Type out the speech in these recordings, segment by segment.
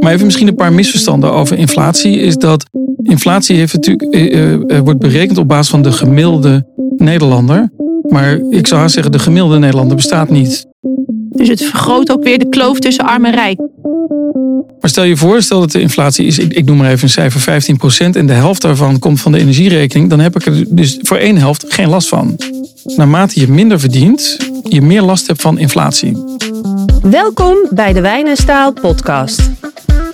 Maar even misschien een paar misverstanden over inflatie. Is dat inflatie heeft natuurlijk, eh, eh, wordt berekend op basis van de gemiddelde Nederlander. Maar ik zou haast zeggen, de gemiddelde Nederlander bestaat niet. Dus het vergroot ook weer de kloof tussen arm en rijk. Maar stel je voor, stel dat de inflatie is, ik, ik noem maar even een cijfer, 15% en de helft daarvan komt van de energierekening, dan heb ik er dus voor één helft geen last van. Naarmate je minder verdient, je meer last hebt van inflatie. Welkom bij de Wijn en Staal podcast.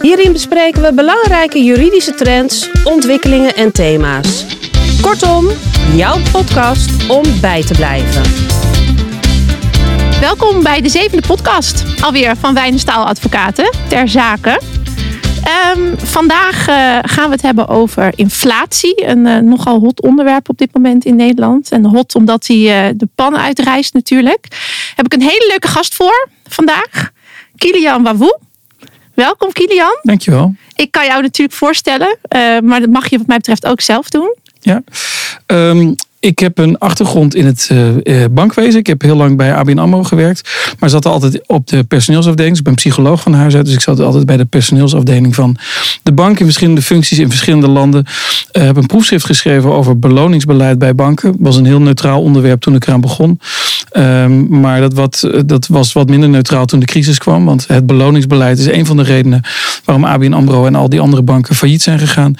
Hierin bespreken we belangrijke juridische trends, ontwikkelingen en thema's. Kortom, jouw podcast om bij te blijven. Welkom bij de zevende podcast. Alweer van Wijn en Staal Advocaten ter zake. Ehm, vandaag eh, gaan we het hebben over inflatie. Een eh, nogal hot onderwerp op dit moment in Nederland. En hot omdat hij eh, de pan uitreist natuurlijk. Heb ik een hele leuke gast voor vandaag. Kilian Wavoe. Welkom Kilian. Dankjewel. Ik kan jou natuurlijk voorstellen. maar dat mag je wat mij betreft ook zelf doen. Ja. Um, ik heb een achtergrond in het uh, bankwezen. Ik heb heel lang bij ABN AMRO gewerkt. Maar zat altijd op de personeelsafdeling. Dus ik ben psycholoog van huis uit. Dus ik zat altijd bij de personeelsafdeling van de bank. In verschillende functies in verschillende landen. Uh, heb een proefschrift geschreven over beloningsbeleid bij banken. was een heel neutraal onderwerp toen ik eraan begon. Um, maar dat, wat, dat was wat minder neutraal toen de crisis kwam. Want het beloningsbeleid is een van de redenen waarom ABN AMRO en al die andere banken failliet zijn gegaan.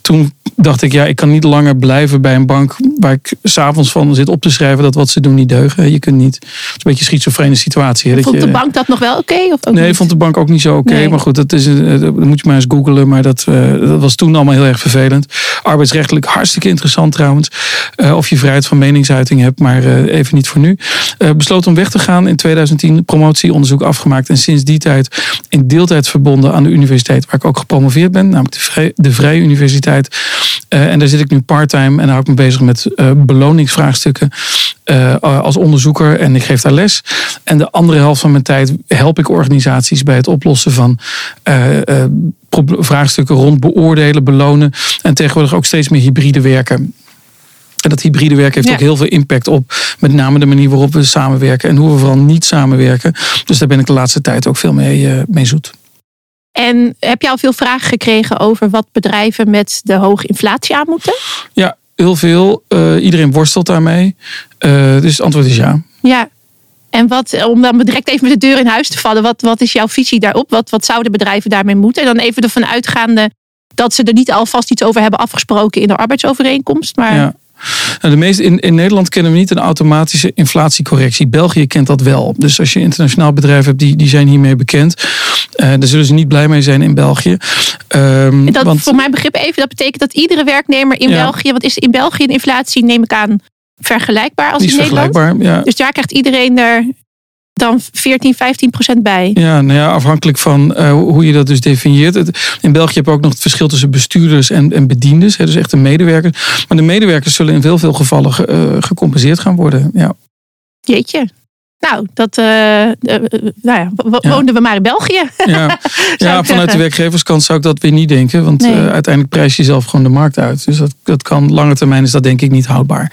Toen dacht ik, ja, ik kan niet langer blijven bij een bank waar ik s'avonds van zit op te schrijven dat wat ze doen niet deugen. Je kunt niet. Het is een beetje een schizofrene situatie. Hè, vond de bank dat nog wel oké? of nee, niet? vond de bank ook niet zo oké. Maar goed, dat, is, eh, dat moet je maar eens googelen. Maar dat, uh, dat was toen allemaal heel erg vervelend. Arbeidsrechtelijk hartstikke interessant trouwens. Uh, of je vrijheid van meningsuiting hebt, maar uh, even niet voor nu. besloot om weg te gaan in 2010. Promotieonderzoek afgemaakt. En sinds die tijd in deeltijd verbonden aan de universiteit waar ik ook gepromoveerd ben. Namelijk de, Vrij, de Vrije Universiteit. En daar zit ik nu parttime en daar hou ik me bezig met beloningsvraagstukken uh, als onderzoeker en ik geef daar les. En de andere helft van mijn tijd help ik organisaties bij het oplossen van uh, uh, vraagstukken rond beoordelen, belonen en tegenwoordig ook steeds meer hybride werken. En dat hybride werken heeft ook heel veel impact op met name de manier waarop we samenwerken en hoe we vooral niet samenwerken. Dus daar ben ik de laatste tijd ook veel mee, mee zoet. En heb je al veel vragen gekregen over wat bedrijven met de hoge inflatie aan moeten? Ja, heel veel. Uh, iedereen worstelt daarmee. Uh, dus het antwoord is ja. Ja. En wat, om dan direct even met de deur in huis te vallen, wat, wat is jouw visie daarop? Wat, wat zouden bedrijven daarmee moeten? En dan even ervan uitgaande dat ze er niet alvast iets over hebben afgesproken in de arbeidsovereenkomst. Maar ja. Nou, de meeste, in, in Nederland kennen we niet een automatische inflatiecorrectie. België kent dat wel. Dus als je internationaal bedrijf hebt, die, die zijn hiermee bekend. Uh, daar zullen ze niet blij mee zijn in België. Um, dat, want, voor mijn begrip even, dat betekent dat iedere werknemer in België, wat is in België een inflatie, neem ik aan, vergelijkbaar als in Nederland. Ja. Dus daar krijgt iedereen er dan 14, 15 procent bij. Ja, nou ja, afhankelijk van uh, hoe je dat dus definieert. In België heb je ook nog het verschil tussen bestuurders en, en bedienders. Hè, dus echt de medewerkers. Maar de medewerkers zullen in heel veel gevallen ge, uh, gecompenseerd gaan worden. Ja. Jeetje. Nou, dat uh, nou ja, woonden ja. we maar in België. Ja, ja vanuit de werkgeverskant zou ik dat weer niet denken. Want nee. uiteindelijk prijs je zelf gewoon de markt uit. Dus dat, dat kan lange termijn is dat denk ik niet houdbaar.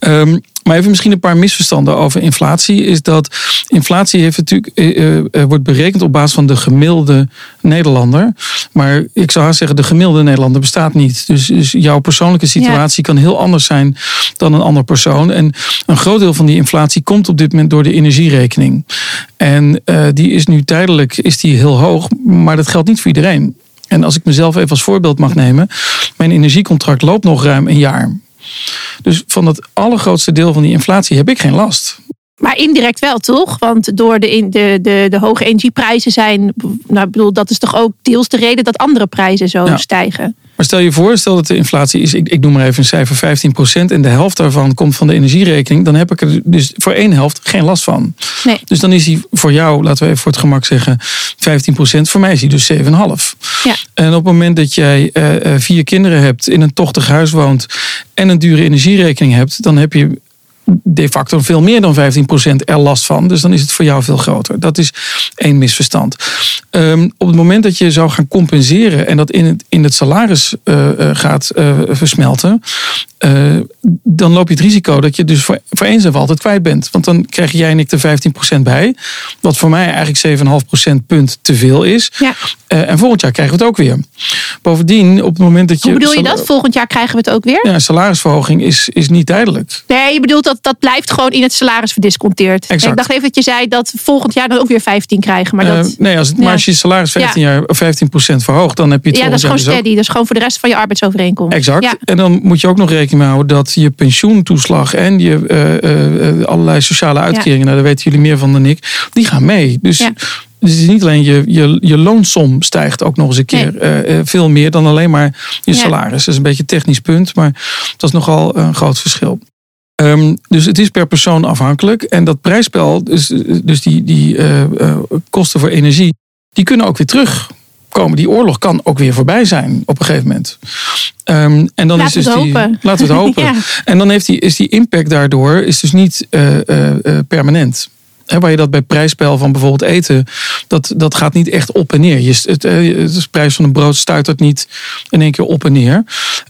Um, maar even misschien een paar misverstanden over inflatie. Is dat inflatie heeft natuurlijk, uh, wordt berekend op basis van de gemiddelde Nederlander. Maar ik zou haast zeggen, de gemiddelde Nederlander bestaat niet. Dus, dus jouw persoonlijke situatie ja. kan heel anders zijn dan een ander persoon. En een groot deel van die inflatie komt op dit moment door de energierekening. En uh, die is nu tijdelijk is die heel hoog, maar dat geldt niet voor iedereen. En als ik mezelf even als voorbeeld mag nemen. Mijn energiecontract loopt nog ruim een jaar. Dus van het allergrootste deel van die inflatie heb ik geen last. Maar indirect wel, toch? Want door de, de, de, de hoge energieprijzen zijn. Nou, bedoel, dat is toch ook deels de reden dat andere prijzen zo ja. stijgen. Maar stel je voor, stel dat de inflatie is, ik, ik noem maar even een cijfer 15% en de helft daarvan komt van de energierekening, dan heb ik er dus voor één helft geen last van. Nee. Dus dan is die voor jou, laten we even voor het gemak zeggen, 15%. Voor mij is die dus 7,5. Ja. En op het moment dat jij uh, vier kinderen hebt, in een tochtig huis woont en een dure energierekening hebt, dan heb je de facto veel meer dan 15% er last van. Dus dan is het voor jou veel groter. Dat is één misverstand. Um, op het moment dat je zou gaan compenseren en dat in het, in het salaris uh, gaat uh, versmelten, eh, dan loop je het risico dat je dus voor, voor eens altijd kwijt bent. Want dan krijg jij en ik er 15% bij. Wat voor mij eigenlijk 7,5% punt te veel is. Ja. Eh, en volgend jaar krijgen we het ook weer. Bovendien, op het moment dat je. Hoe bedoel je dat? Volgend jaar krijgen we het ook weer? Ja, salarisverhoging is, is niet tijdelijk. Nee, je bedoelt dat dat blijft gewoon in het salaris verdisconteerd. Exact. Ik dacht even dat je zei dat volgend jaar dan ook weer 15 krijgen. Maar Eh, dat, nee, als het, ja. maar als je je salaris 15 jaar of 15% verhoogt, dan heb je het ja, dat is gewoon ook. steady. Dat is gewoon voor de rest van je arbeidsovereenkomst. Exact. Ja. En dan moet je ook nog rekening mee houden dat je pensioentoeslag en je eh, eh, eh, allerlei sociale uitkeringen, nou, daar weten jullie meer van dan ik, die gaan mee. Dus, Ja. dus het is niet alleen je, je, je loonsom stijgt ook nog eens een keer veel meer dan alleen maar je Ja. salaris. Dat is een beetje een technisch punt, maar dat is nogal een groot verschil. Ehm, dus het is per persoon afhankelijk. En dat prijsspel, dus, dus die, die kosten voor energie, die kunnen ook weer terugkomen. Die oorlog kan ook weer voorbij zijn op een gegeven moment. Ehm, en dan Laten is dus het die, hopen. Laten we het hopen. Ja. En dan heeft die, is die impact daardoor is dus niet eh, eh, eh, permanent. Waar je dat bij prijsspel van bijvoorbeeld eten, dat, dat gaat niet echt op en neer. Je, het, de prijs van een brood stuitert niet in één keer op en neer.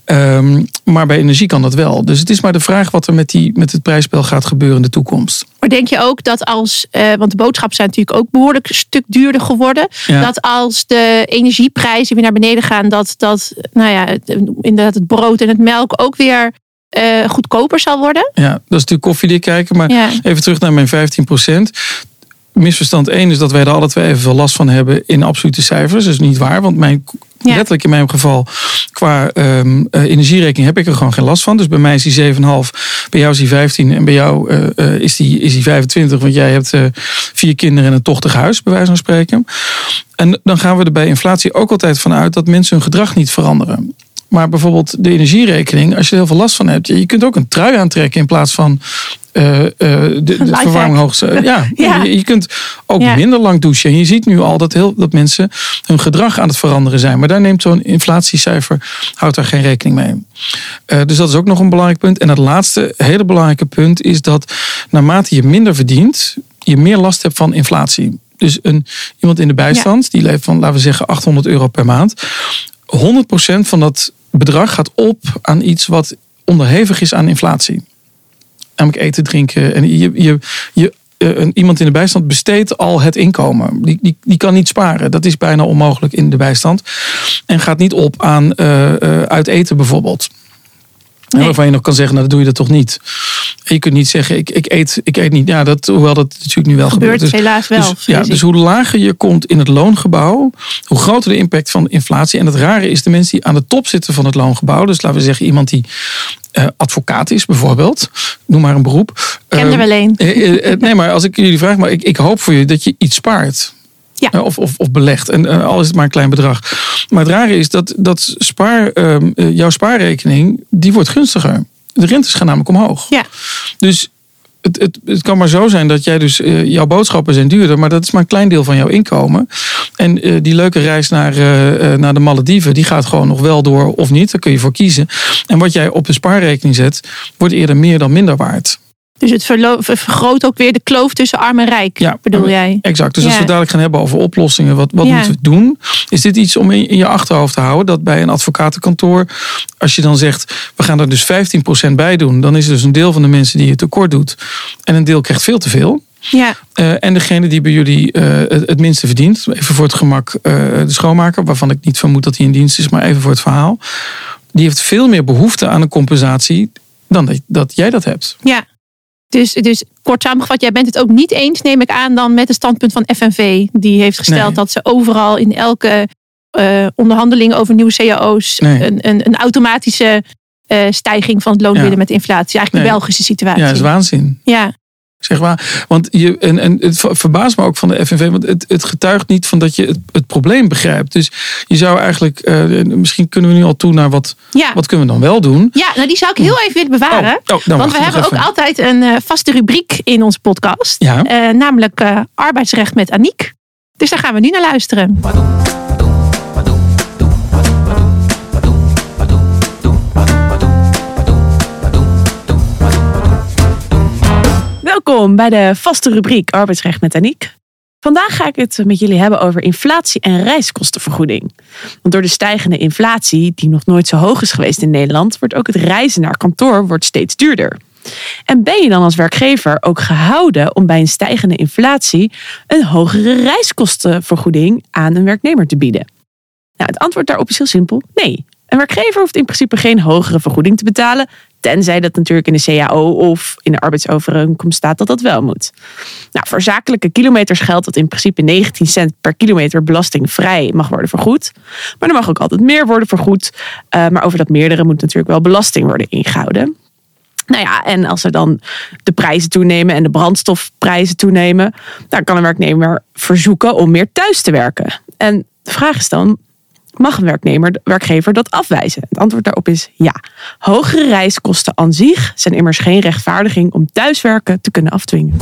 Ehm, maar bij energie kan dat wel. Dus het is maar de vraag wat er met, die, met het prijsspel gaat gebeuren in de toekomst. Maar denk je ook dat als, eh, want de boodschappen zijn natuurlijk ook behoorlijk een stuk duurder geworden. Ja. Dat als de energieprijzen weer naar beneden gaan, dat, dat nou ja, inderdaad het brood en het melk ook weer eh, goedkoper zal worden? Ja, dat is natuurlijk koffiedik kijken. Maar Ja. even terug naar mijn 15%. Misverstand 1 is dat wij er alle twee evenveel last van hebben in absolute cijfers. Dat is niet waar, want mijn, Ja. letterlijk in mijn geval qua ehm, eh, energierekening heb ik er gewoon geen last van. Dus bij mij is die 7,5, bij jou is die 15 en bij jou eh, is, die, is die 25. Want jij hebt vier kinderen en een tochtig huis, bij wijze van spreken. En dan gaan we er bij inflatie ook altijd van uit dat mensen hun gedrag niet veranderen. Maar bijvoorbeeld de energierekening, als je er heel veel last van hebt, je kunt ook een trui aantrekken in plaats van eh, eh, de, verwarming hoogste. Ja, Ja. Je, je kunt ook Ja. minder lang douchen. En je ziet nu al dat, heel, dat mensen hun gedrag aan het veranderen zijn. Maar daar neemt zo'n inflatiecijfer, houdt daar geen rekening mee. Eh, dus dat is ook nog een belangrijk punt. En het laatste hele belangrijke punt is dat naarmate je minder verdient, je meer last hebt van inflatie. Dus een, iemand in de bijstand, die leeft van, laten we zeggen, 800 euro per maand. 100% van dat bedrag gaat op aan iets wat onderhevig is aan inflatie. Namelijk eten, drinken. En je, je, eh, iemand in de bijstand besteedt al het inkomen. Die, die, die kan niet sparen. Dat is bijna onmogelijk in de bijstand. En gaat niet op aan eh, eh, uit eten bijvoorbeeld. Nee. Waarvan je nog kan zeggen, nou dat doe je dat toch niet. En je kunt niet zeggen, ik, ik, eet, ik eet niet. Ja, dat, hoewel dat natuurlijk nu wel Gebeurt gebeurt. Dus- helaas wel. dus, ja, dus hoe lager je komt in het loongebouw, hoe groter de impact van de inflatie. En het rare is de mensen die aan de top zitten van het loongebouw. Dus laten we zeggen iemand die eh, advocaat is bijvoorbeeld. Noem maar een beroep. Ken er Eh, wel een. eh, eh, eh, nee, maar als ik jullie vraag, maar ik, ik hoop voor je dat je iets spaart. Ja. Eh, Of, of, of belegt. En eh, al is het maar een klein bedrag. Maar het rare is dat, dat spaar, ehm, eh, jouw spaarrekening, die wordt gunstiger. De rentes gaan namelijk omhoog. Ja. Dus het, het, het kan maar zo zijn dat jij dus, jouw boodschappen zijn duurder, maar dat is maar een klein deel van jouw inkomen. En die leuke reis naar, naar de Malediven, die gaat gewoon nog wel door of niet. Daar kun je voor kiezen. En wat jij op de spaarrekening zet, wordt eerder meer dan minder waard. Dus het vergroot ook weer de kloof tussen arm en rijk, Ja, bedoel jij? Exact. Dus als we dadelijk gaan hebben over oplossingen, wat, wat Ja. moeten we doen? Is dit iets om in, in je achterhoofd te houden? Dat bij een advocatenkantoor, als je dan zegt, we gaan er dus 15% bij doen, dan is er dus een deel van de mensen die het tekort doet. En een deel krijgt veel te veel. Ja, Eh, en degene die bij jullie eh, het, het minste verdient, even voor het gemak eh, de schoonmaker, waarvan ik niet vermoed dat hij in dienst is, maar even voor het verhaal. Die heeft veel meer behoefte aan een compensatie dan dat, dat jij dat hebt. ja. Dus, dus kort samengevat, jij bent het ook niet eens, neem ik aan, dan met het standpunt van FNV. Die heeft gesteld Nee. dat ze overal in elke eh, onderhandeling over nieuwe cao's Nee. een, een, een automatische eh, stijging van het loon Ja. willen met de inflatie. Eigenlijk Nee. een Belgische situatie. Ja, dat is waanzin. Ja, Zeg maar. Want je, en, en het ver- verbaast me ook van de FNV, want het, het getuigt niet van dat je het, het probleem begrijpt. Dus je zou eigenlijk, eh, misschien kunnen we nu al toe naar wat, ja. wat kunnen we dan wel doen. ja nou die zou ik heel even willen bewaren. Oh, oh, nou, Want wacht we hebben ook altijd een eh, vaste rubriek in onze podcast. Ja. Eh, namelijk eh, arbeidsrecht met Aniek. Dus daar gaan we nu naar luisteren. Welkom bij de vaste rubriek Arbeidsrecht met Aniek. Vandaag ga ik het met jullie hebben over inflatie en reiskostenvergoeding. Want door de stijgende inflatie, die nog nooit zo hoog is geweest in Nederland, wordt ook het reizen naar kantoor wordt steeds duurder. En ben je dan als werkgever ook gehouden om bij een stijgende inflatie een hogere reiskostenvergoeding aan een werknemer te bieden? Nou, het antwoord daarop is heel simpel: nee. Een werkgever hoeft in principe geen hogere vergoeding te betalen, tenzij dat natuurlijk in de CAO of in de arbeidsovereenkomst staat dat dat wel moet. Nou, voor zakelijke kilometers geldt dat in principe 19 cent per kilometer belastingvrij mag worden vergoed. Maar er mag ook altijd meer worden vergoed. Uh, maar over dat meerdere moet natuurlijk wel belasting worden ingehouden. Nou ja, en als er dan de prijzen toenemen en de brandstofprijzen toenemen, dan kan een werknemer verzoeken om meer thuis te werken. En de vraag is dan, mag een werknemer, werkgever dat afwijzen? Het antwoord daarop is ja. Hogere reiskosten aan zich zijn immers geen rechtvaardiging om thuiswerken te kunnen afdwingen.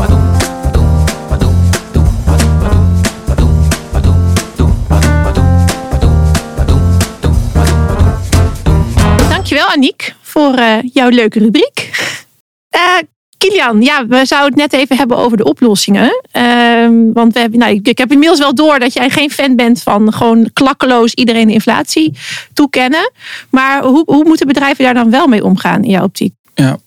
Dankjewel Aniek voor uh, jouw leuke rubriek. Uh, Kilian, ja, we zouden het net even hebben over de oplossingen. Uh, want we hebben, nou, ik, heb inmiddels wel door dat jij geen fan bent van gewoon klakkeloos iedereen de inflatie toekennen. Maar hoe, hoe moeten bedrijven daar dan wel mee omgaan in jouw optiek? Ja,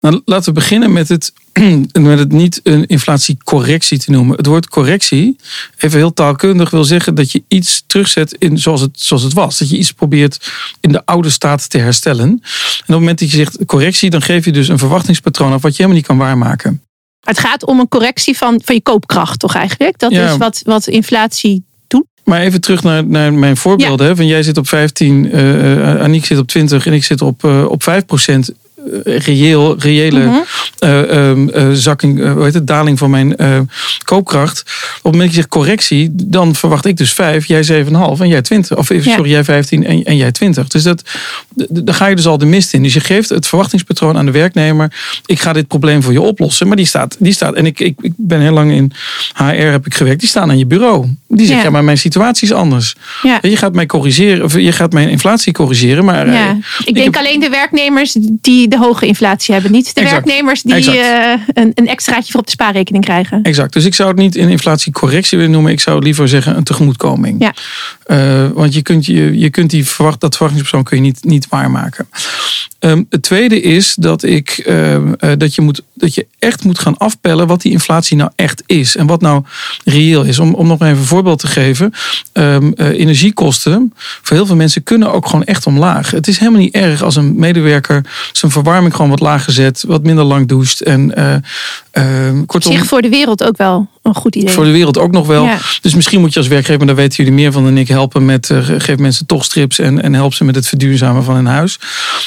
nou, laten we beginnen met het, met het niet een inflatiecorrectie te noemen. Het woord correctie, even heel taalkundig, wil zeggen dat je iets terugzet in zoals het, zoals het was. Dat je iets probeert in de oude staat te herstellen. En op het moment dat je zegt correctie, dan geef je dus een verwachtingspatroon af wat je helemaal niet kan waarmaken. Het gaat om een correctie van, van je koopkracht, toch eigenlijk? Dat is wat, wat inflatie doet. Maar even terug naar, naar mijn voorbeelden. Ja. Van jij zit op 15, uh, uh, Aniek zit op 20 en ik zit op, uh, op 5 procent. Eh, reëel, reële mm -hmm. zakking, hoe heet het, daling van mijn koopkracht. Op het moment dat je zegt correctie, dan verwacht ik dus 5, jij 7,5 en jij 20. Of sorry, jij 15 en, en jij 20. Dus dat, daar ga je dus al de mist in. Dus je geeft het verwachtingspatroon aan de werknemer. Ik ga dit probleem voor je oplossen. Maar die staat, die staat en ik, ik, ik ben heel lang in HR heb ik gewerkt. Die staan aan je bureau. Die zeggen, ja, maar mijn situatie is anders. Ja. Je gaat mij corrigeren, of je gaat mijn inflatie corrigeren. Maar ik, ik denk heb... alleen de werknemers die de hoge inflatie hebben. Niet de werknemers die uh, een, een extraatje voor op de spaarrekening krijgen. Exact. Dus ik zou het niet een inflatiecorrectie willen noemen. Ik zou liever zeggen een tegemoetkoming. Ja. Uh, want je kunt, je, je kunt die verwacht, dat verwachtingspersoon kun je niet, niet waarmaken. Um, het tweede is dat, ik, uh, dat, je moet, dat je echt moet gaan afpellen wat die inflatie nou echt is. En wat nou reëel is. Om, om nog even een voorbeeld te geven. Um, energiekosten voor heel veel mensen kunnen ook gewoon echt omlaag. Het is helemaal niet erg als een medewerker zijn verwarming gewoon wat lager zet. Wat minder lang doucht. En, uh, kortom, Zich voor de wereld ook wel een goed idee. Voor de wereld ook nog wel. Ja. Dus misschien moet je als werkgever, maar daar weten jullie meer van dan ik, helpen met uh, geef mensen toch strips en, en help ze met het verduurzamen van hun huis.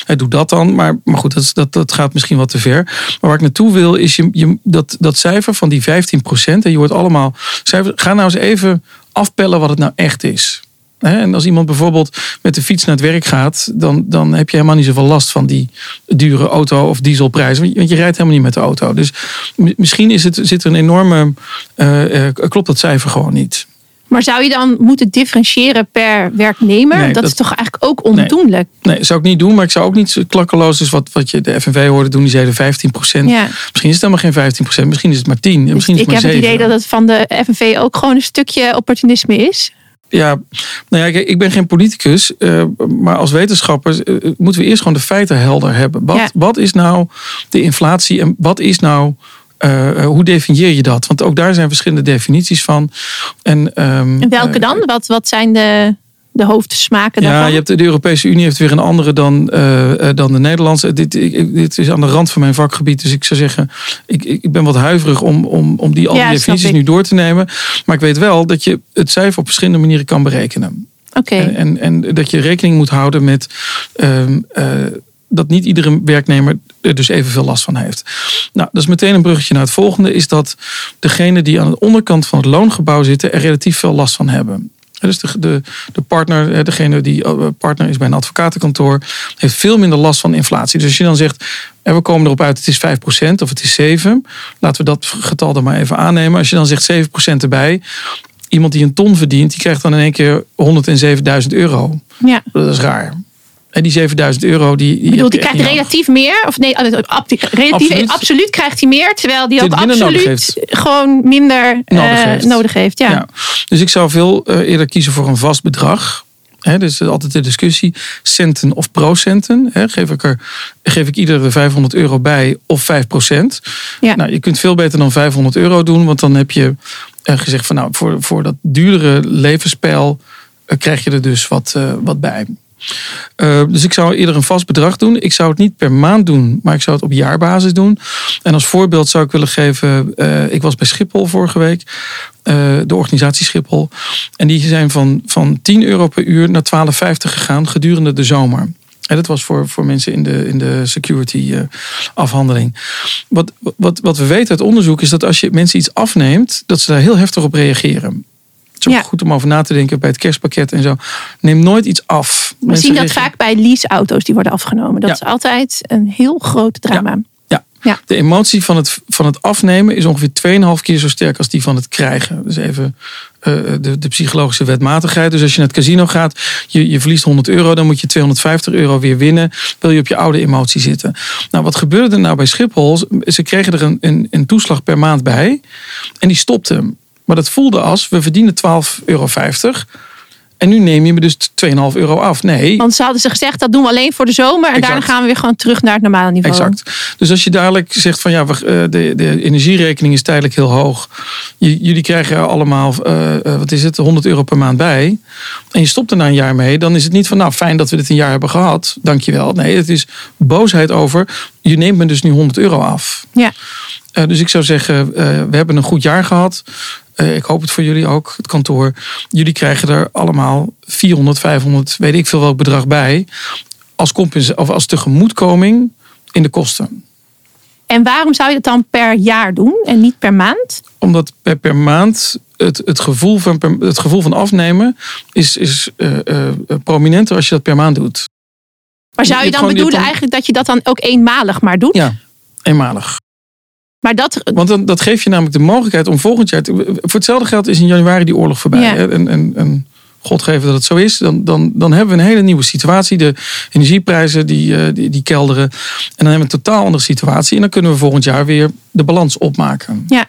Uh, doe dat dan. Maar, maar goed, dat, dat, dat gaat misschien wat te ver. Maar waar ik naartoe wil, is je, je, dat, dat cijfer van die 15 procent. En je hoort allemaal cijfers. Ga nou eens even afpellen wat het nou echt is. En als iemand bijvoorbeeld met de fiets naar het werk gaat, dan, dan heb je helemaal niet zoveel last van die dure auto- of dieselprijzen. Want je rijdt helemaal niet met de auto. Dus misschien is het, zit er een enorme. Uh, klopt dat cijfer gewoon niet. Maar zou je dan moeten differentiëren per werknemer? Nee, dat, is toch eigenlijk ook ondoenlijk? Nee, nee, zou ik niet doen. Maar ik zou ook niet klakkeloos, dus wat, wat je de FNV hoorde doen, die zeiden 15 procent. Ja. Misschien is het helemaal geen 15 procent, misschien is het maar 10. Misschien is het ik maar heb het idee dat het van de FNV ook gewoon een stukje opportunisme is ja, nou ja, ik ben geen politicus, uh, maar als wetenschapper uh, moeten we eerst gewoon de feiten helder hebben. Wat, wat is nou de inflatie en wat is nou, uh, hoe definieer je dat? Want ook daar zijn verschillende definities van. En, um, en welke dan? Wat, wat zijn de de hoofdsmaken daarvan? Ja, je hebt, de Europese Unie heeft weer een andere dan, uh, dan de Nederlandse. Dit, ik, dit is aan de rand van mijn vakgebied. Dus ik zou zeggen, ik, ik ben wat huiverig om, om, om die, al die definities nu door te nemen. Maar ik weet wel dat je het cijfer op verschillende manieren kan berekenen. Oké. En, en, en, dat je rekening moet houden met... Uh, uh, dat niet iedere werknemer er dus evenveel last van heeft. Nou, dat is meteen een bruggetje naar het volgende. Is dat degenen die aan de onderkant van het loongebouw zitten... er relatief veel last van hebben. Dus de, de, de partner, degene die eh, partner is bij een advocatenkantoor, heeft veel minder last van inflatie. Dus als je dan zegt, en we komen erop uit, het is 5% of het is 7%. Laten we dat getal er maar even aannemen. Als je dan zegt 7% erbij, iemand die een ton verdient, die krijgt dan in één keer 107.000 euro. Ja. Dat is raar. En die 7000 euro, die, bedoel, die krijgt relatief meer. Of nee, eh, die- relatief, Absoluut. absoluut. krijgt hij meer. Terwijl die ook absoluut gewoon minder eh, Nodig heeft. nodig heeft. Ja. Ja. Dus ik zou veel eh, eerder kiezen voor een vast bedrag. Hè, dus altijd de discussie, centen of procenten. Geef, ik er, geef ik iedere 500 euro bij of 5 procent? Ja. Nou, je kunt veel beter dan 500 euro doen. Want dan heb je eh, gezegd van nou, voor, voor dat duurdere levensspel eh, krijg je er dus wat, eh, wat bij. Eh, dus ik zou eerder een vast bedrag doen. Ik zou het niet per maand doen, maar ik zou het op jaarbasis doen. En als voorbeeld zou ik willen geven, eh, ik was bij Schiphol vorige week, eh, de organisatie Schiphol. En die zijn van, van 10 euro per uur naar 12,50 gegaan gedurende de zomer. En dat was voor, voor mensen in de, in de security afhandeling. Wat, wat, wat we weten uit onderzoek is dat als je mensen iets afneemt, dat ze daar heel heftig op reageren. Het is ook Ja. goed om over na te denken bij het kerstpakket en zo. Neem nooit iets af. We Mensen zien dat vaak bij leaseauto's die worden afgenomen. Dat Ja. is altijd een heel groot drama. Ja. Ja. De emotie van het, van het afnemen is ongeveer 2,5 keer zo sterk als die van het krijgen. Dus even eh, de, de psychologische wetmatigheid. Dus als je naar het casino gaat, je, je verliest 100 euro, dan moet je 250 euro weer winnen. Wil je op je oude emotie zitten. Nou, wat gebeurde er nou bij Schiphol? Ze kregen er een, een, een toeslag per maand bij. En die stopte. Maar dat voelde als, we verdienen 12,50 euro. En nu neem je me dus 2,5 euro af. Nee, Want ze hadden ze gezegd, dat doen we alleen voor de zomer. En Exact. daarna gaan we weer gewoon terug naar het normale niveau. Exact. Dus als je dadelijk zegt van ja, we, eh, de, de energierekening is tijdelijk heel hoog. J- jullie krijgen allemaal, eh, eh, wat is het, 100 euro per maand bij. En je stopt er na een jaar mee. Dan is het niet van nou fijn dat we dit een jaar hebben gehad. Dankjewel. Nee, het is boosheid over. Je neemt me dus nu 100 euro af. Ja. Dus ik zou zeggen, we hebben een goed jaar gehad. Eh, ik hoop het voor jullie ook, het kantoor. Jullie krijgen er allemaal 400, 500, weet ik veel welk bedrag bij. Als, compensa- of als tegemoetkoming in de kosten. En waarom zou je dat dan per jaar doen en niet per maand? Omdat per, per maand het, het, gevoel van, per- het gevoel van afnemen is, is eh, eh, prominenter als je dat per maand doet. Maar zou Je dan bedoelen dan- eigenlijk dat je dat dan ook eenmalig maar doet? Ja, eenmalig. Maar dat, Want dan, dat geeft je namelijk de mogelijkheid om volgend jaar... te- voor hetzelfde geld is in januari die oorlog voorbij. Ja. En, en, en God geven dat het zo is. Dan, dan, dan hebben we een hele nieuwe situatie. De energieprijzen die, eh, die, die kelderen. En dan hebben we een totaal andere situatie. En dan kunnen we volgend jaar weer de balans opmaken. ja.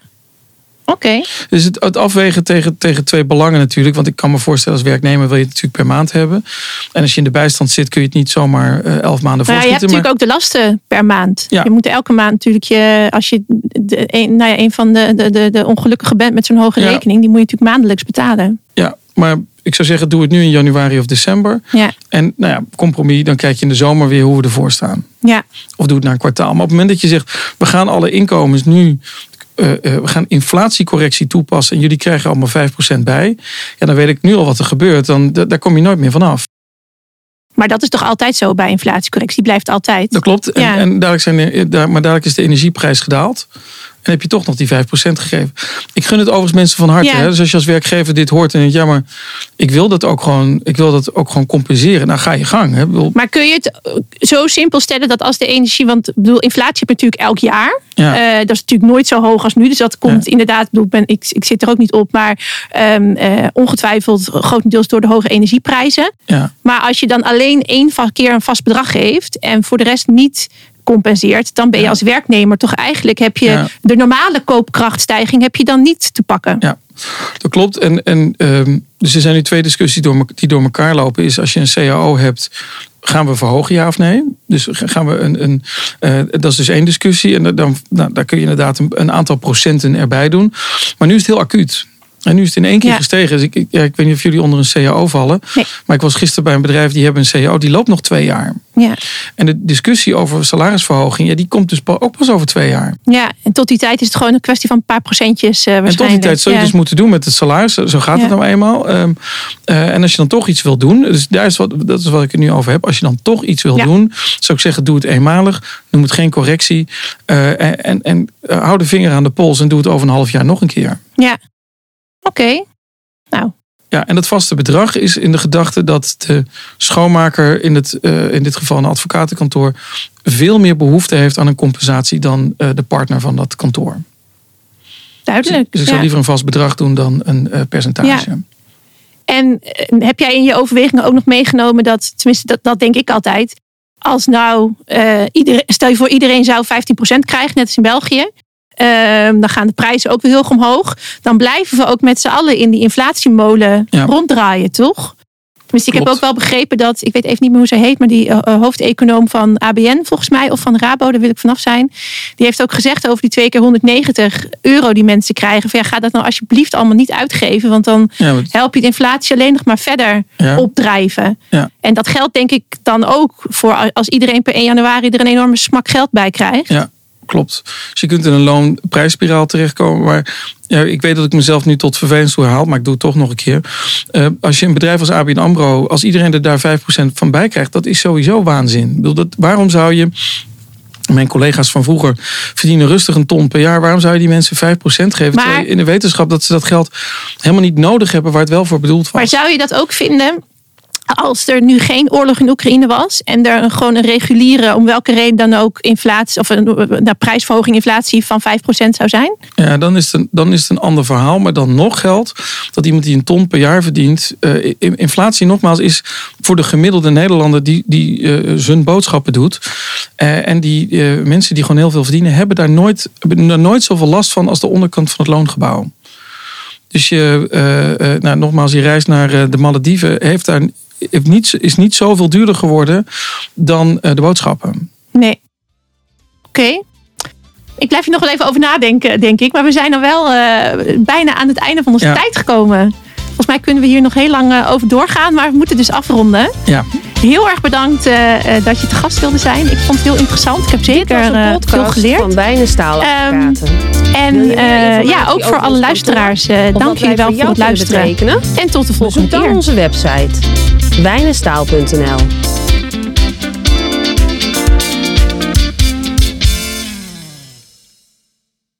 Oké. Dus het, het afwegen tegen, tegen twee belangen natuurlijk. Want ik kan me voorstellen als werknemer wil je het natuurlijk per maand hebben. En als je in de bijstand zit kun je het niet zomaar eh, elf maanden Nou ja, je hebt natuurlijk ook de lasten per maand. Ja. Je moet elke maand natuurlijk je, als je de, een, nou ja, een van de, de, de, de ongelukkigen bent met zo'n hoge Ja. rekening, die moet je natuurlijk maandelijks betalen. Ja, maar ik zou zeggen doe het nu in januari of december. Ja. En nou ja, compromis, dan kijk je in de zomer weer hoe we ervoor staan. Ja. Of doe het na een kwartaal. Maar op het moment dat je zegt, we gaan alle inkomens nu, eh, eh, we gaan inflatiecorrectie toepassen en jullie krijgen allemaal 5% bij. Ja, dan weet ik nu al wat er gebeurt. Dan, da- daar kom je nooit meer vanaf. Maar dat is toch altijd zo bij inflatiecorrectie? Blijft altijd. Dat klopt. En, Ja. en dadelijk zijn eh, maar dadelijk is de energieprijs gedaald. En heb je toch nog die 5% gegeven. Ik gun het overigens mensen van harte. Ja. Hè? Dus als je als werkgever dit hoort en denkt, ja, maar ik wil dat ook gewoon, ik wil dat ook gewoon compenseren. Nou, ga je gang. Hè? Bedoel, Maar kun je het eh, zo simpel stellen dat als de energie, want ik bedoel, inflatie heb je natuurlijk elk jaar. Ja. Eh, dat is natuurlijk nooit zo hoog als nu. Dus dat komt inderdaad, ik, bedoel, ik, ben, ik, ik zit er ook niet op, maar ehm, eh, ongetwijfeld grotendeels door de hoge energieprijzen. ja. Maar als je dan alleen één keer een vast bedrag geeft en voor de rest niet compenseert, dan ben je Ja. als werknemer toch eigenlijk heb je Ja. de normale koopkrachtstijging heb je dan niet te pakken. Ja, dat klopt. En, en, ehm, dus er zijn nu twee discussies door, die door elkaar lopen. Is als je een CAO hebt, gaan we verhogen ja of nee? Dus gaan we een, een eh, dat is dus één discussie. En dan, nou, daar kun je inderdaad een, een aantal procenten erbij doen. Maar nu is het heel acuut. En nu is het in één keer Ja. gestegen. Dus ik, ik- ja, ik weet niet of jullie onder een CAO vallen. Nee. Maar ik was gisteren bij een bedrijf die hebben een CAO. Die loopt nog twee jaar. Ja. En de discussie over salarisverhoging. Ja, die komt dus ook pas over twee jaar. ja, en tot die tijd is het gewoon een kwestie van een paar procentjes eh En waarschijnlijk. tot die tijd zul je Ja. dus moeten doen met het salaris. Zo gaat het nou eenmaal. Ehm, eh, en als je dan toch iets wil doen. Dus daar is wat, dat is wat ik er nu over heb. Als je dan toch iets wil doen. Zou ik zeggen, doe het eenmalig. Noem het geen correctie. Eh, en en, en hou de vinger aan de pols. En doe het over een half jaar nog een keer. Ja. Oké. Nou, Ja, en dat vaste bedrag is in de gedachte dat de schoonmaker, in, het, eh, in dit geval een advocatenkantoor, veel meer behoefte heeft aan een compensatie dan eh, de partner van dat kantoor. duidelijk. Dus ik ja. zou liever een vast bedrag doen dan een eh, percentage. En eh, heb jij in je overwegingen ook nog meegenomen dat, tenminste dat, dat denk ik altijd, als nou, iedereen, stel je voor iedereen zou 15% krijgen, net als in België. Ehm, dan gaan de prijzen ook weer heel omhoog. Dan blijven we ook met z'n allen in die inflatiemolen Ja. ronddraaien, toch? Dus ik heb ook wel begrepen dat, ik weet even niet meer hoe ze heet, maar die eh, eh, hoofdeconoom van ABN volgens mij, of van Rabo, daar wil ik vanaf zijn. Die heeft ook gezegd over die twee keer 190 euro die mensen krijgen. Van ja, ga dat nou alsjeblieft allemaal niet uitgeven, want dan Ja, maar- help je de inflatie alleen nog maar verder ja. opdrijven. Ja. En dat geldt denk ik dan ook voor als iedereen per 1 januari er een enorme smak geld bij krijgt. Ja, klopt. Dus je kunt in een loonprijsspiraal terechtkomen. Maar ja, ik weet dat ik mezelf nu tot vervelend toe herhaal, maar ik doe het toch nog een keer. Eh, als je een bedrijf als ABN AMRO, als iedereen er daar 5% van bij krijgt, dat is sowieso waanzin. Ik bedoel, dat, waarom zou je... Mijn collega's van vroeger verdienen rustig een ton per jaar. Waarom zou je die mensen 5% geven? Maar- in de wetenschap dat ze dat geld helemaal niet nodig hebben waar het wel voor bedoeld was. Maar zou je dat ook vinden als er nu geen oorlog in Oekraïne was en er gewoon een reguliere, om welke reden dan ook, inflatie of een, prijsverhoging inflatie van 5% zou zijn? Ja, dan is, het een, dan is het een ander verhaal. Maar dan nog geldt dat iemand die een ton per jaar verdient. eh, in- inflatie, nogmaals, is voor de gemiddelde Nederlander die, die eh, zijn boodschappen doet. Eh, en die mensen die gewoon heel veel verdienen, hebben daar nooit, hebben daar nooit zoveel last van als de onderkant van het loongebouw. Dus je, eh, nou, nogmaals, je reis naar de Malediven heeft daar, heeft niet, is niet zoveel duurder geworden dan eh, de boodschappen. Nee. Oké. Ik blijf hier nog wel even over nadenken, denk ik. Maar we zijn dan wel eh, bijna aan het einde van onze Ja. tijd gekomen. Volgens mij kunnen we hier nog heel lang eh, over doorgaan, maar we moeten dus afronden. Ja. Heel erg bedankt eh, eh, dat je te gast wilde zijn. Ik vond het heel interessant. Ik heb zeker eh, veel geleerd. van Wijnenstaaladvocaten. En Wil je meer eh, informatie ja, ook voor alle luisteraars, eh, dank jullie wel voor het luisteren. betekenen? En tot de volgende Bezoek dan keer. onze website wijnenstaal.nl.